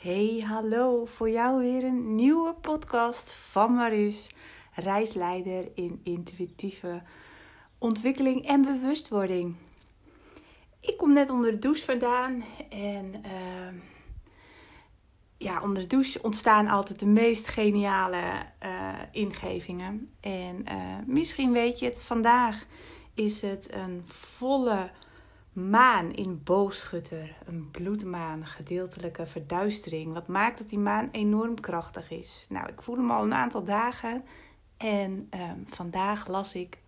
Hey, hallo. Voor jou weer een nieuwe podcast van Marus, reisleider in intuïtieve ontwikkeling en bewustwording. Ik kom net onder de douche vandaan en uh, ja, onder de douche ontstaan altijd de meest geniale uh, ingevingen. En uh, misschien weet je het, vandaag is het een volle maan in boogschutter, een bloedmaan, gedeeltelijke verduistering. Wat maakt dat die maan enorm krachtig is? Nou, ik voel hem al een aantal dagen en um, vandaag las ik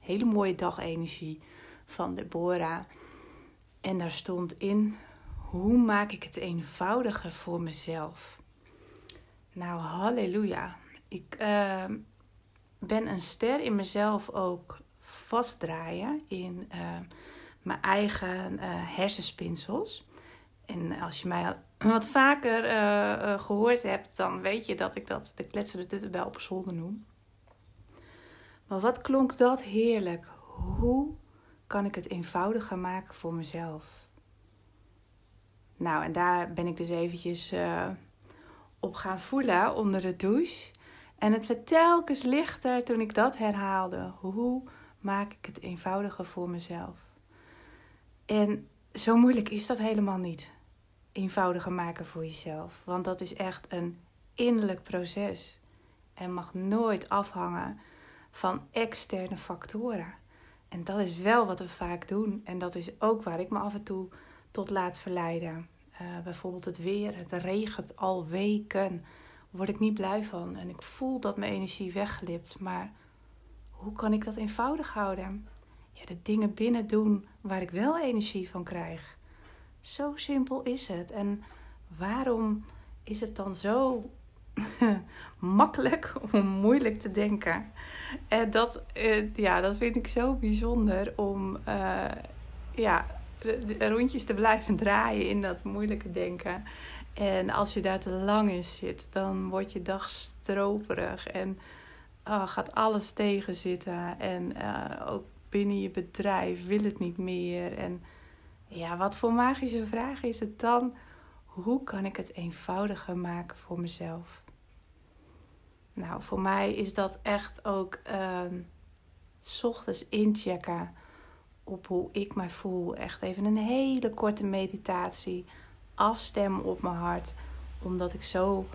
hele mooie dagenergie van Deborah. En daar stond in, hoe maak ik het eenvoudiger voor mezelf? Nou, halleluja. Ik uh, ben een ster in mezelf ook vastdraaien in... Uh, mijn eigen uh, hersenspinsels. En als je mij wat vaker uh, uh, gehoord hebt, dan weet je dat ik dat de kletsende tuttenbel op zolder noem. Maar wat klonk dat heerlijk. Hoe kan ik het eenvoudiger maken voor mezelf? Nou, en daar ben ik dus eventjes op gaan voelen onder de douche. En het werd telkens lichter toen ik dat herhaalde. Hoe maak ik het eenvoudiger voor mezelf? En zo moeilijk is dat helemaal niet. Eenvoudiger maken voor jezelf. Want dat is echt een innerlijk proces. En mag nooit afhangen van externe factoren. En dat is wel wat we vaak doen. En dat is ook waar ik me af en toe tot laat verleiden. Uh, bijvoorbeeld het weer. Het regent al weken. Word ik niet blij van. En ik voel dat mijn energie wegglipt. Maar hoe kan ik dat eenvoudig houden? ja, de dingen binnen doen waar ik wel energie van krijg. Zo simpel is het. En waarom is het dan zo makkelijk om moeilijk te denken? En dat, uh, ja, dat vind ik zo bijzonder om uh, ja, rondjes te blijven draaien in dat moeilijke denken. En als je daar te lang in zit, dan wordt je dag stroperig en oh, gaat alles tegenzitten. En ook binnen je bedrijf wil het niet meer. En ja, wat voor magische vraag is het dan? Hoe kan ik het eenvoudiger maken voor mezelf? Nou, voor mij is dat echt ook uh, s ochtends inchecken op hoe ik mij voel. Echt even een hele korte meditatie. Afstemmen op mijn hart. Omdat ik zo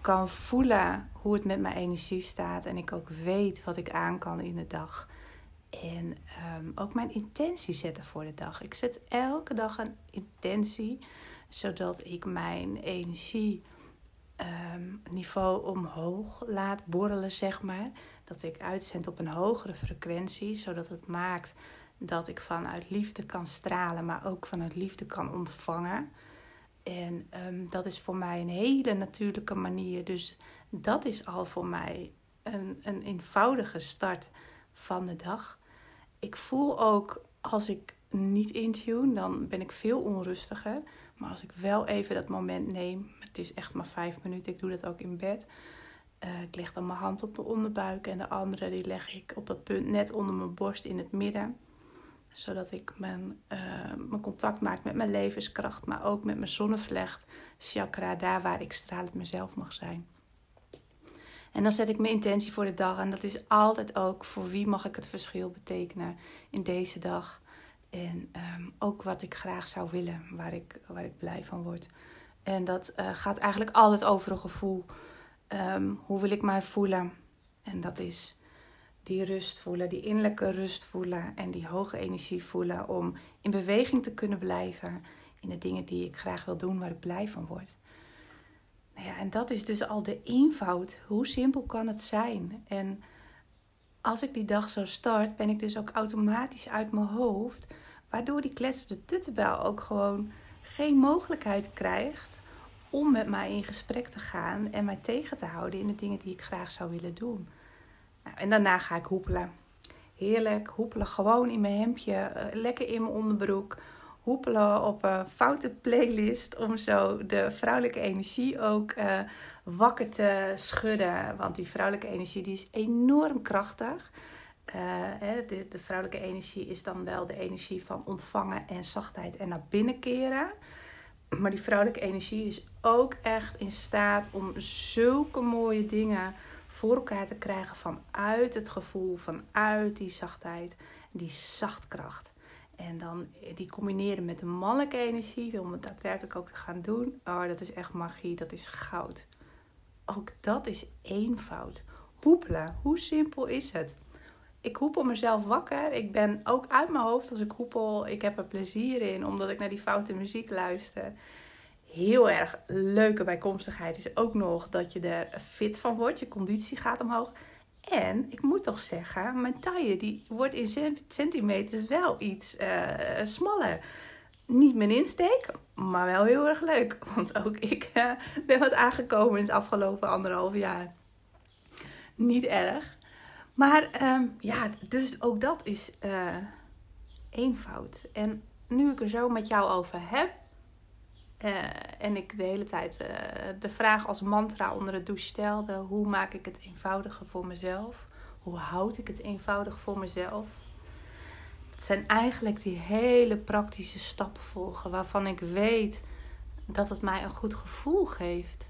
kan voelen hoe het met mijn energie staat. En ik ook weet wat ik aan kan in de dag. En um, ook mijn intentie zetten voor de dag. Ik zet elke dag een intentie, zodat ik mijn energie um, niveau omhoog laat borrelen, zeg maar. Dat ik uitzend op een hogere frequentie, zodat het maakt dat ik vanuit liefde kan stralen, maar ook vanuit liefde kan ontvangen. En um, dat is voor mij een hele natuurlijke manier. Dus dat is al voor mij een, een eenvoudige start van de dag. Ik voel ook als ik niet intune, dan ben ik veel onrustiger. Maar als ik wel even dat moment neem, het is echt maar vijf minuten, ik doe dat ook in bed. Uh, ik leg dan mijn hand op mijn onderbuik en de andere die leg ik op dat punt net onder mijn borst in het midden. Zodat ik mijn, uh, mijn contact maak met mijn levenskracht, maar ook met mijn zonnevlecht chakra, daar waar ik stralend mezelf mag zijn. En dan zet ik mijn intentie voor de dag. En dat is altijd ook voor wie mag ik het verschil betekenen in deze dag. En um, ook wat ik graag zou willen, waar ik, waar ik blij van word. En dat uh, gaat eigenlijk altijd over een gevoel. Um, hoe wil ik mij voelen? En dat is die rust voelen, die innerlijke rust voelen en die hoge energie voelen om in beweging te kunnen blijven in de dingen die ik graag wil doen, waar ik blij van word. Nou ja, en dat is dus al de eenvoud. Hoe simpel kan het zijn? En als ik die dag zo start, ben ik dus ook automatisch uit mijn hoofd. Waardoor die kletsende tuttenbel ook gewoon geen mogelijkheid krijgt om met mij in gesprek te gaan en mij tegen te houden in de dingen die ik graag zou willen doen. Nou, en daarna ga ik hoepelen. Heerlijk, hoepelen gewoon in mijn hemdje, eh, lekker in mijn onderbroek hoepelen op een foute playlist om zo de vrouwelijke energie ook uh, wakker te schudden. Want die vrouwelijke energie die is enorm krachtig. Hè, de, de, vrouwelijke energie is dan wel de energie van ontvangen en zachtheid en naar binnen keren. Maar die vrouwelijke energie is ook echt in staat om zulke mooie dingen voor elkaar te krijgen vanuit het gevoel, vanuit die zachtheid, die zachtkracht. En dan die combineren met de mannelijke energie, om het daadwerkelijk ook te gaan doen. Oh, dat is echt magie, dat is goud. Ook dat is eenvoud. Hoepelen, hoe simpel is het? Ik hoepel mezelf wakker. Ik ben ook uit mijn hoofd als ik hoepel. Ik heb er plezier in, omdat ik naar die foute muziek luister. Heel erg leuke bijkomstigheid is ook nog dat je er fit van wordt. Je conditie gaat omhoog. En ik moet toch zeggen, mijn taille die wordt in centimeters wel iets uh, smaller. Niet mijn insteek, maar wel heel erg leuk. Want ook ik uh, ben wat aangekomen in het afgelopen anderhalf jaar. Niet erg. Maar um, ja, dus ook dat is uh, eenvoud. En nu ik er zo met jou over heb, uh, en ik de hele tijd uh, de vraag als mantra onder de douche stelde: hoe maak ik het eenvoudiger voor mezelf? Hoe houd ik het eenvoudig voor mezelf? Het zijn eigenlijk die hele praktische stappen volgen waarvan ik weet dat het mij een goed gevoel geeft.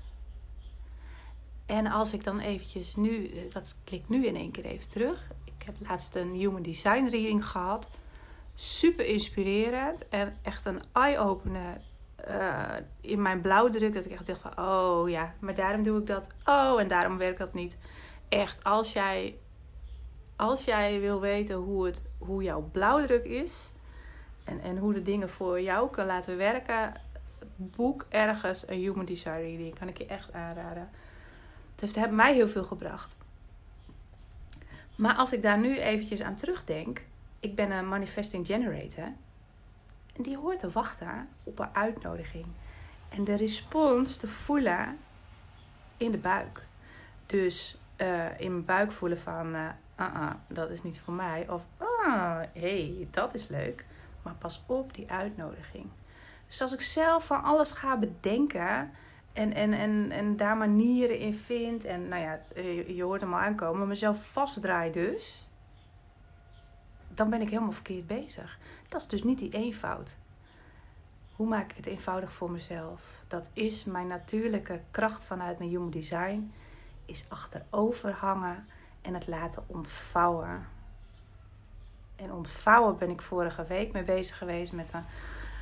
En als ik dan eventjes nu, dat klikt nu in één keer even terug. Ik heb laatst een Human Design reading gehad. Super inspirerend en echt een eye-opener uh, in mijn blauwdruk. Dat ik echt dacht van, oh ja, maar daarom doe ik dat. Oh, en daarom werkt dat niet. Echt, als jij, als jij wil weten hoe, het, hoe jouw blauwdruk is... En, en hoe de dingen voor jou kunnen laten werken... boek ergens een Human Design reading. Kan ik je echt aanraden. Het heeft mij heel veel gebracht. Maar als ik daar nu eventjes aan terugdenk... Ik ben een manifesting generator die hoort te wachten op een uitnodiging. En de respons te voelen in de buik. Dus uh, in mijn buik voelen van, uh, uh, dat is niet voor mij. Of, ah, hey, dat is leuk. Maar pas op die uitnodiging. Dus als ik zelf van alles ga bedenken en, en, en, en daar manieren in vind. En nou ja, je, je hoort hem al aankomen, mezelf vastdraai dus dan ben ik helemaal verkeerd bezig. Dat is dus niet die eenvoud. Hoe maak ik het eenvoudig voor mezelf? Dat is mijn natuurlijke kracht vanuit mijn human design. Is achterover hangen en het laten ontvouwen. En ontvouwen ben ik vorige week mee bezig geweest met een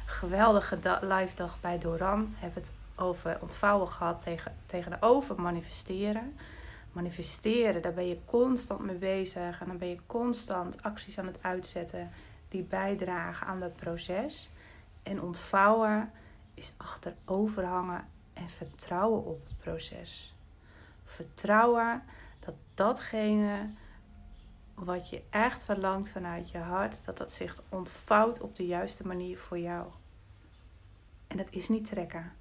geweldige live dag bij Doran. Heb het over ontvouwen gehad tegen, tegenover manifesteren manifesteren, daar ben je constant mee bezig. En dan ben je constant acties aan het uitzetten die bijdragen aan dat proces. En ontvouwen is achteroverhangen en vertrouwen op het proces. Vertrouwen dat datgene wat je echt verlangt vanuit je hart, dat dat zich ontvouwt op de juiste manier voor jou. En dat is niet trekken.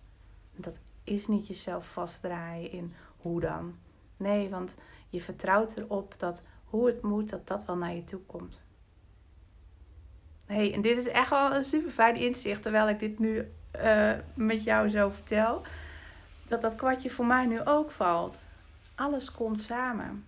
Dat is niet jezelf vastdraaien in hoe dan. Nee, want je vertrouwt erop dat hoe het moet, dat dat wel naar je toe komt. hey, en dit is echt wel een super fijn inzicht, terwijl ik dit nu uh, met jou zo vertel. Dat dat kwartje voor mij nu ook valt. Alles komt samen.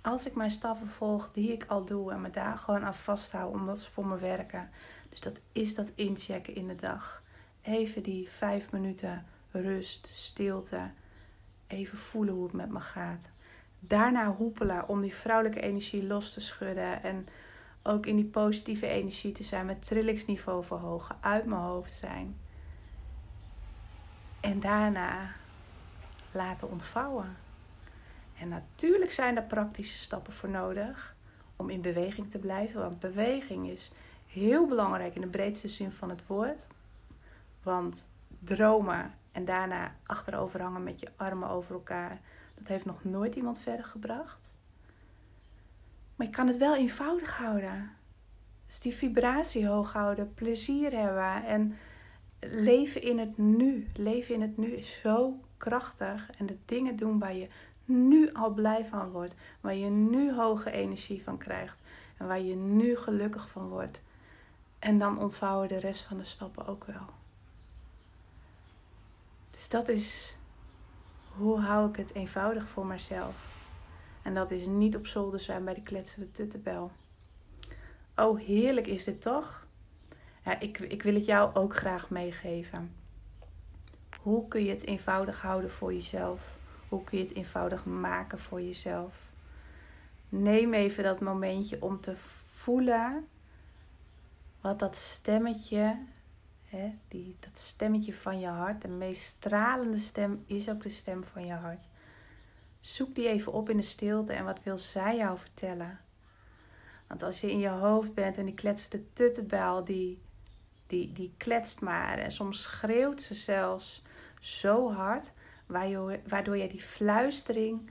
Als ik mijn stappen volg die ik al doe en me daar gewoon aan vasthoud omdat ze voor me werken. Dus dat is dat inchecken in de dag. Even die vijf minuten rust, stilte Even voelen hoe het met me gaat. Daarna hoepelen om die vrouwelijke energie los te schudden. En ook in die positieve energie te zijn. Met trillingsniveau verhogen. Uit mijn hoofd zijn. En daarna laten ontvouwen. En natuurlijk zijn er praktische stappen voor nodig om in beweging te blijven. Want beweging is heel belangrijk in de breedste zin van het woord. Want dromen en daarna achterover hangen met je armen over elkaar. Dat heeft nog nooit iemand verder gebracht. Maar je kan het wel eenvoudig houden. Dus die vibratie hoog houden, plezier hebben en leven in het nu. Leven in het nu is zo krachtig. En de dingen doen waar je nu al blij van wordt. Waar je nu hoge energie van krijgt. En waar je nu gelukkig van wordt. En dan ontvouwen de rest van de stappen ook wel. Dus dat is hoe hou ik het eenvoudig voor mezelf. En dat is niet op zolder zijn bij de kletsende tuttenbel. Oh, heerlijk is dit toch? ja, ik, ik wil het jou ook graag meegeven. Hoe kun je het eenvoudig houden voor jezelf? Hoe kun je het eenvoudig maken voor jezelf? Neem even dat momentje om te voelen wat dat stemmetje, die, dat stemmetje van je hart, de meest stralende stem is ook de stem van je hart. Zoek die even op in de stilte en wat wil zij jou vertellen? Want als je in je hoofd bent en die kletsende tuttenbel, die, die, die kletst maar. En soms schreeuwt ze zelfs zo hard, waardoor je die fluistering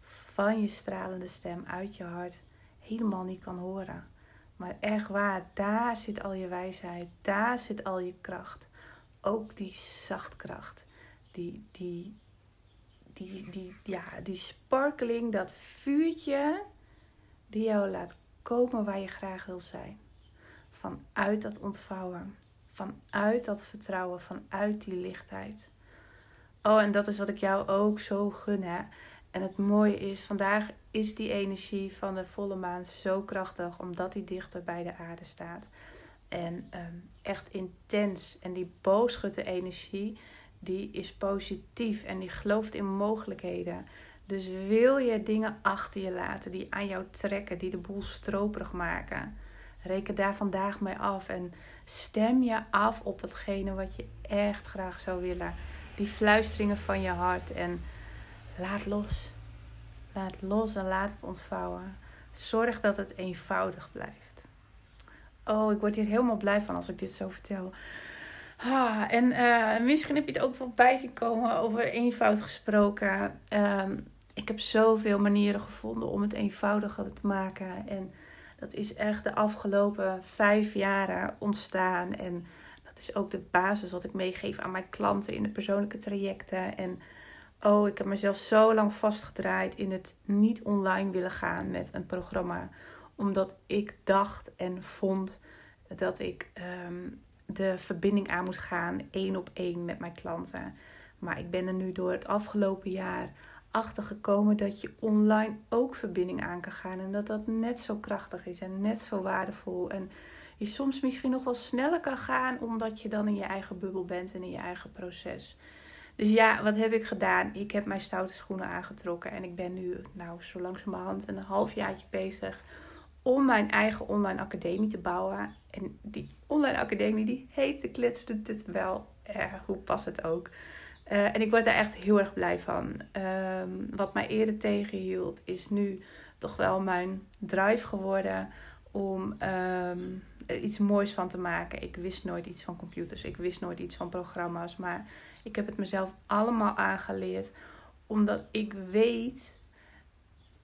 van je stralende stem uit je hart helemaal niet kan horen. Maar echt waar, daar zit al je wijsheid, daar zit al je kracht. Ook die zachtkracht, die, die, die, die, ja, die sparkeling, dat vuurtje die jou laat komen waar je graag wil zijn. Vanuit dat ontvouwen, vanuit dat vertrouwen, vanuit die lichtheid. Oh, en dat is wat ik jou ook zo gun. Hè? En het mooie is, vandaag is die energie van de volle maan zo krachtig, omdat die dichter bij de aarde staat. En ehm, echt intens. En die boogschutte energie, die is positief en die gelooft in mogelijkheden. Dus wil je dingen achter je laten die aan jou trekken, die de boel stroperig maken, reken daar vandaag mee af en stem je af op hetgene wat je echt graag zou willen. Die fluisteringen van je hart en laat los. Laat los en laat het ontvouwen. Zorg dat het eenvoudig blijft. Oh, ik word hier helemaal blij van als ik dit zo vertel. Ah, en uh, misschien heb je het ook voorbij zien komen over eenvoud gesproken. Ehm, ik heb zoveel manieren gevonden om het eenvoudiger te maken. En dat is echt de afgelopen vijf jaren ontstaan. En dat is ook de basis wat ik meegeef aan mijn klanten in de persoonlijke trajecten. En oh, ik heb mezelf zo lang vastgedraaid in het niet online willen gaan met een programma. Omdat ik dacht en vond dat ik ehm, de verbinding aan moest gaan, één op één met mijn klanten. Maar ik ben er nu door het afgelopen jaar achter gekomen dat je online ook verbinding aan kan gaan. En dat dat net zo krachtig is en net zo waardevol. En je soms misschien nog wel sneller kan gaan, omdat je dan in je eigen bubbel bent en in je eigen proces. Dus ja, wat heb ik gedaan? Ik heb mijn stoute schoenen aangetrokken en ik ben nu, nou, zo langzamerhand een halfjaartje bezig om mijn eigen online academie te bouwen. En die online academie, die heet de Kletsende Dit wel. Eh, hoe past het ook? Uh, en ik word daar echt heel erg blij van. Um, wat mij eerder tegenhield, is nu toch wel mijn drive geworden om um, er iets moois van te maken. Ik wist nooit iets van computers, ik wist nooit iets van programma's, maar ik heb het mezelf allemaal aangeleerd omdat ik weet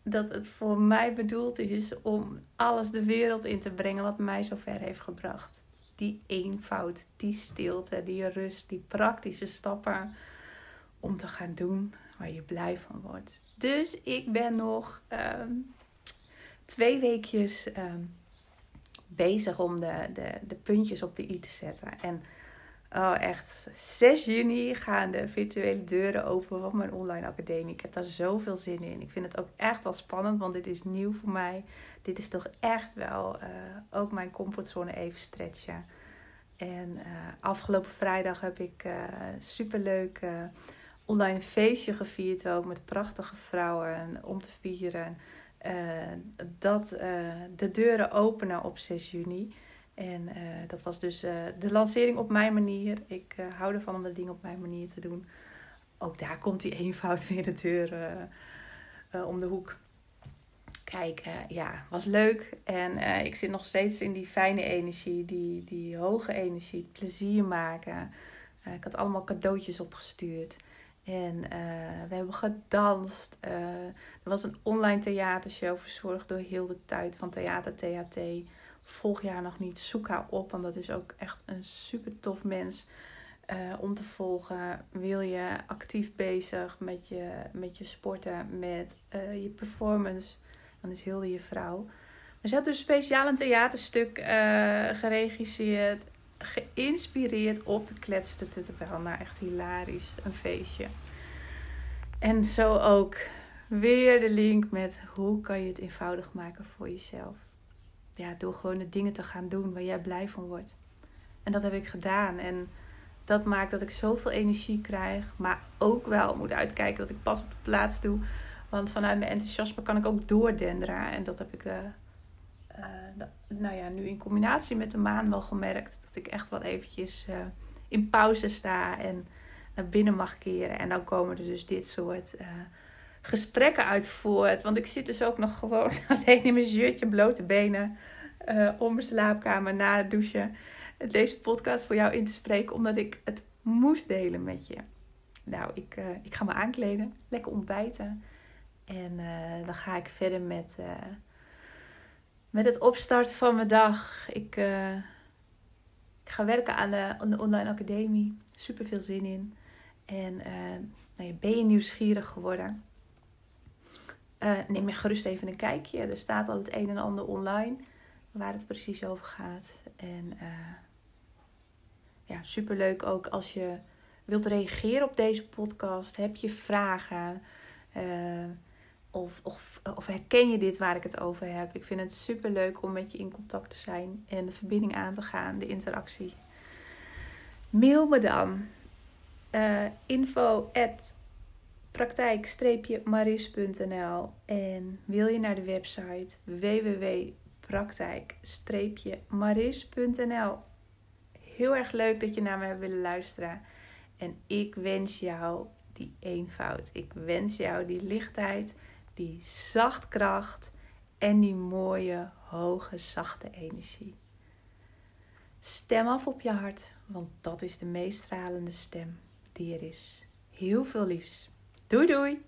dat het voor mij bedoeld is om alles de wereld in te brengen wat mij zo ver heeft gebracht. Die eenvoud, die stilte, die rust, die praktische stappen om te gaan doen waar je blij van wordt. Dus ik ben nog ehm, twee weekjes ehm, bezig om de, de, de puntjes op de i te zetten. En oh, echt, 6 juni gaan de virtuele deuren open van mijn online academie. Ik heb daar zoveel zin in. Ik vind het ook echt wel spannend, want dit is nieuw voor mij. Dit is toch echt wel uh, ook mijn comfortzone even stretchen. En uh, afgelopen vrijdag heb ik uh, superleuk online feestje gevierd ook met prachtige vrouwen om te vieren. Dat de deuren openen op 6 juni. En uh, dat was dus de lancering op mijn manier. Ik hou ervan om de dingen op mijn manier te doen. Ook daar komt die eenvoud weer de deur om de hoek. Kijk, ja, was leuk. En ik zit nog steeds in die fijne energie, die, die hoge energie, plezier maken. ik had allemaal cadeautjes opgestuurd. En uh, we hebben gedanst. Uh, er was een online theatershow verzorgd door Hilde Tijd van Theater THT. Volg haar nog niet, zoek haar op, want dat is ook echt een super tof mens uh, om te volgen. Wil je actief bezig met je, met je sporten, met je performance, dan is Hilde je vrouw. Maar ze had dus speciaal een theaterstuk geregisseerd geïnspireerd op de kletsende tuttenbel. Nou, echt hilarisch. Een feestje. En zo ook weer de link met hoe kan je het eenvoudig maken voor jezelf. Ja, door gewoon de dingen te gaan doen waar jij blij van wordt. En dat heb ik gedaan. En dat maakt dat ik zoveel energie krijg. Maar ook wel moet uitkijken dat ik pas op de plaats doe. Want vanuit mijn enthousiasme kan ik ook doordenderen. En dat heb ik uh, uh, nou ja, nu in combinatie met de maan wel gemerkt. Dat ik echt wel eventjes uh, in pauze sta en naar binnen mag keren. En dan komen er dus dit soort gesprekken uit voort. Want ik zit dus ook nog gewoon alleen in mijn shirtje, blote benen. om mijn slaapkamer na het douchen deze podcast voor jou in te spreken, omdat ik het moest delen met je. Nou, ik, uh, ik ga me aankleden, lekker ontbijten. En uh, dan ga ik verder met, met het opstarten van mijn dag. Ik, ik ga werken aan de, online academie. Super veel zin in. En nou ben je nieuwsgierig geworden? Neem je gerust even een kijkje. Er staat al het een en ander online waar het precies over gaat. En ja, superleuk ook als je wilt reageren op deze podcast. Heb je vragen? Uh, of, of, of herken je dit waar ik het over heb? Ik vind het superleuk om met je in contact te zijn en de verbinding aan te gaan, de interactie. Mail me dan. Uh, info praktijk-maris.nl En wil je naar de website www.praktijk-maris.nl heel erg leuk dat je naar me hebt willen luisteren. En ik wens jou die eenvoud. Ik wens jou die lichtheid, die zachtkracht en die mooie, hoge, zachte energie. Stem af op je hart, want dat is de meest stralende stem die er is. Heel veel liefs. Doei doei!